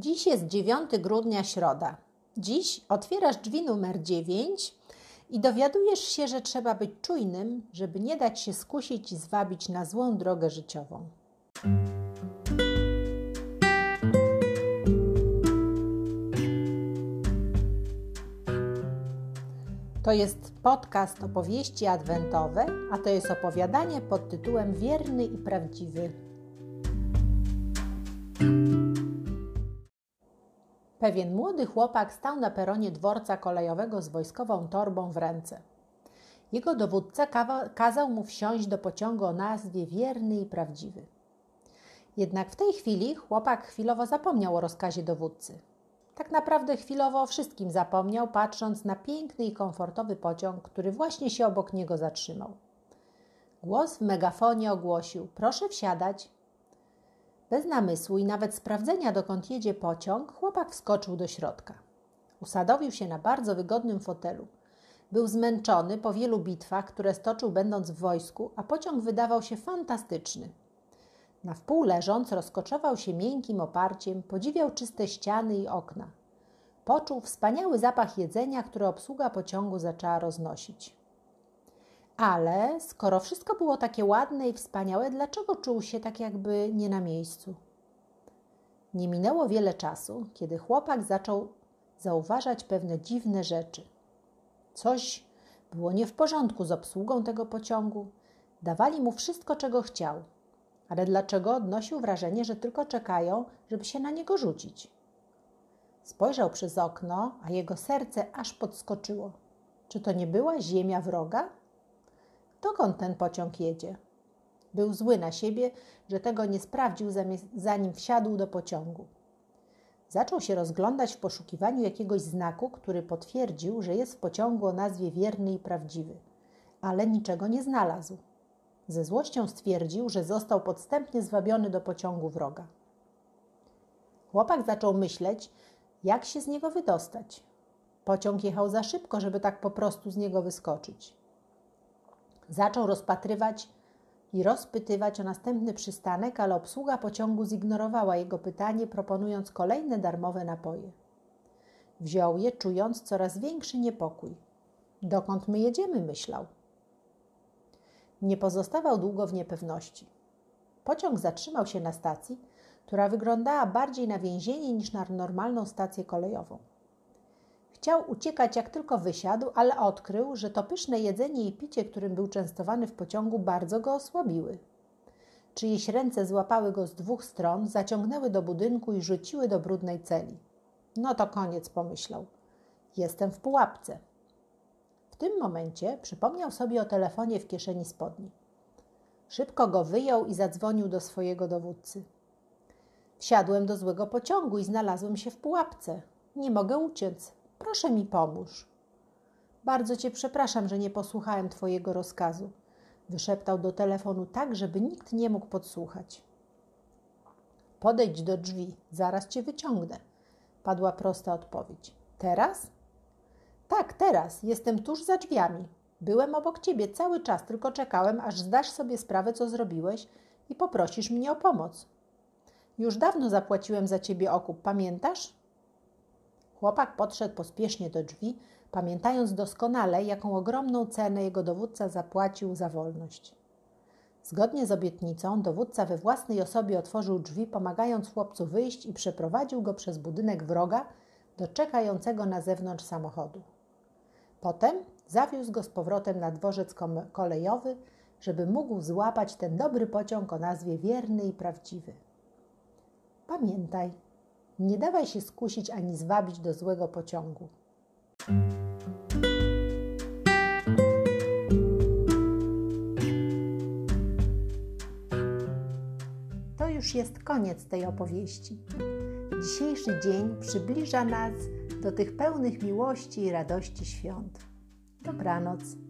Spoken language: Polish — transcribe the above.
Dziś jest 9 grudnia, środa. Dziś otwierasz drzwi numer 9 i dowiadujesz się, że trzeba być czujnym, żeby nie dać się skusić i zwabić na złą drogę życiową. To jest podcast opowieści adwentowe, a to jest opowiadanie pod tytułem Wierny i prawdziwy. Pewien młody chłopak stał na peronie dworca kolejowego z wojskową torbą w ręce. Jego dowódca kazał mu wsiąść do pociągu o nazwie Wierny i Prawdziwy. Jednak w tej chwili chłopak chwilowo zapomniał o rozkazie dowódcy. Tak naprawdę chwilowo o wszystkim zapomniał, patrząc na piękny i komfortowy pociąg, który właśnie się obok niego zatrzymał. Głos w megafonie ogłosił: Proszę wsiadać. Bez namysłu i nawet sprawdzenia, dokąd jedzie pociąg, chłopak wskoczył do środka. Usadowił się na bardzo wygodnym fotelu. Był zmęczony po wielu bitwach, które stoczył będąc w wojsku, a pociąg wydawał się fantastyczny. Na wpół leżąc, rozkoczował się miękkim oparciem, podziwiał czyste ściany i okna. Poczuł wspaniały zapach jedzenia, który obsługa pociągu zaczęła roznosić. Ale skoro wszystko było takie ładne i wspaniałe, dlaczego czuł się tak jakby nie na miejscu? Nie minęło wiele czasu, kiedy chłopak zaczął zauważać pewne dziwne rzeczy. Coś było nie w porządku z obsługą tego pociągu. Dawali mu wszystko, czego chciał. Ale dlaczego odnosił wrażenie, że tylko czekają, żeby się na niego rzucić? Spojrzał przez okno, a jego serce aż podskoczyło. Czy to nie była ziemia wroga? Dokąd ten pociąg jedzie? Był zły na siebie, że tego nie sprawdził, zanim wsiadł do pociągu. Zaczął się rozglądać w poszukiwaniu jakiegoś znaku, który potwierdził, że jest w pociągu o nazwie wierny i prawdziwy, ale niczego nie znalazł. Ze złością stwierdził, że został podstępnie zwabiony do pociągu wroga. Chłopak zaczął myśleć, jak się z niego wydostać. Pociąg jechał za szybko, żeby tak po prostu z niego wyskoczyć. Zaczął rozpatrywać i rozpytywać o następny przystanek, ale obsługa pociągu zignorowała jego pytanie, proponując kolejne darmowe napoje. Wziął je, czując coraz większy niepokój. Dokąd my jedziemy? myślał. Nie pozostawał długo w niepewności. Pociąg zatrzymał się na stacji, która wyglądała bardziej na więzienie niż na normalną stację kolejową. Chciał uciekać jak tylko wysiadł, ale odkrył, że to pyszne jedzenie i picie, którym był częstowany w pociągu, bardzo go osłabiły. Czyjeś ręce złapały go z dwóch stron, zaciągnęły do budynku i rzuciły do brudnej celi. No to koniec, pomyślał. Jestem w pułapce. W tym momencie przypomniał sobie o telefonie w kieszeni spodni. Szybko go wyjął i zadzwonił do swojego dowódcy. Wsiadłem do złego pociągu i znalazłem się w pułapce. Nie mogę uciec. Proszę mi pomóż. Bardzo cię przepraszam, że nie posłuchałem twojego rozkazu. Wyszeptał do telefonu tak, żeby nikt nie mógł podsłuchać. Podejdź do drzwi, zaraz cię wyciągnę. Padła prosta odpowiedź. Teraz? Tak, teraz. Jestem tuż za drzwiami. Byłem obok ciebie cały czas, tylko czekałem, aż zdasz sobie sprawę, co zrobiłeś i poprosisz mnie o pomoc. Już dawno zapłaciłem za ciebie okup, pamiętasz? Chłopak podszedł pospiesznie do drzwi, pamiętając doskonale, jaką ogromną cenę jego dowódca zapłacił za wolność. Zgodnie z obietnicą, dowódca we własnej osobie otworzył drzwi, pomagając chłopcu wyjść i przeprowadził go przez budynek wroga do czekającego na zewnątrz samochodu. Potem zawiózł go z powrotem na dworzec kolejowy, żeby mógł złapać ten dobry pociąg o nazwie wierny i prawdziwy. Pamiętaj, nie dawaj się skusić ani zwabić do złego pociągu. To już jest koniec tej opowieści. Dzisiejszy dzień przybliża nas do tych pełnych miłości i radości świąt. Dobranoc.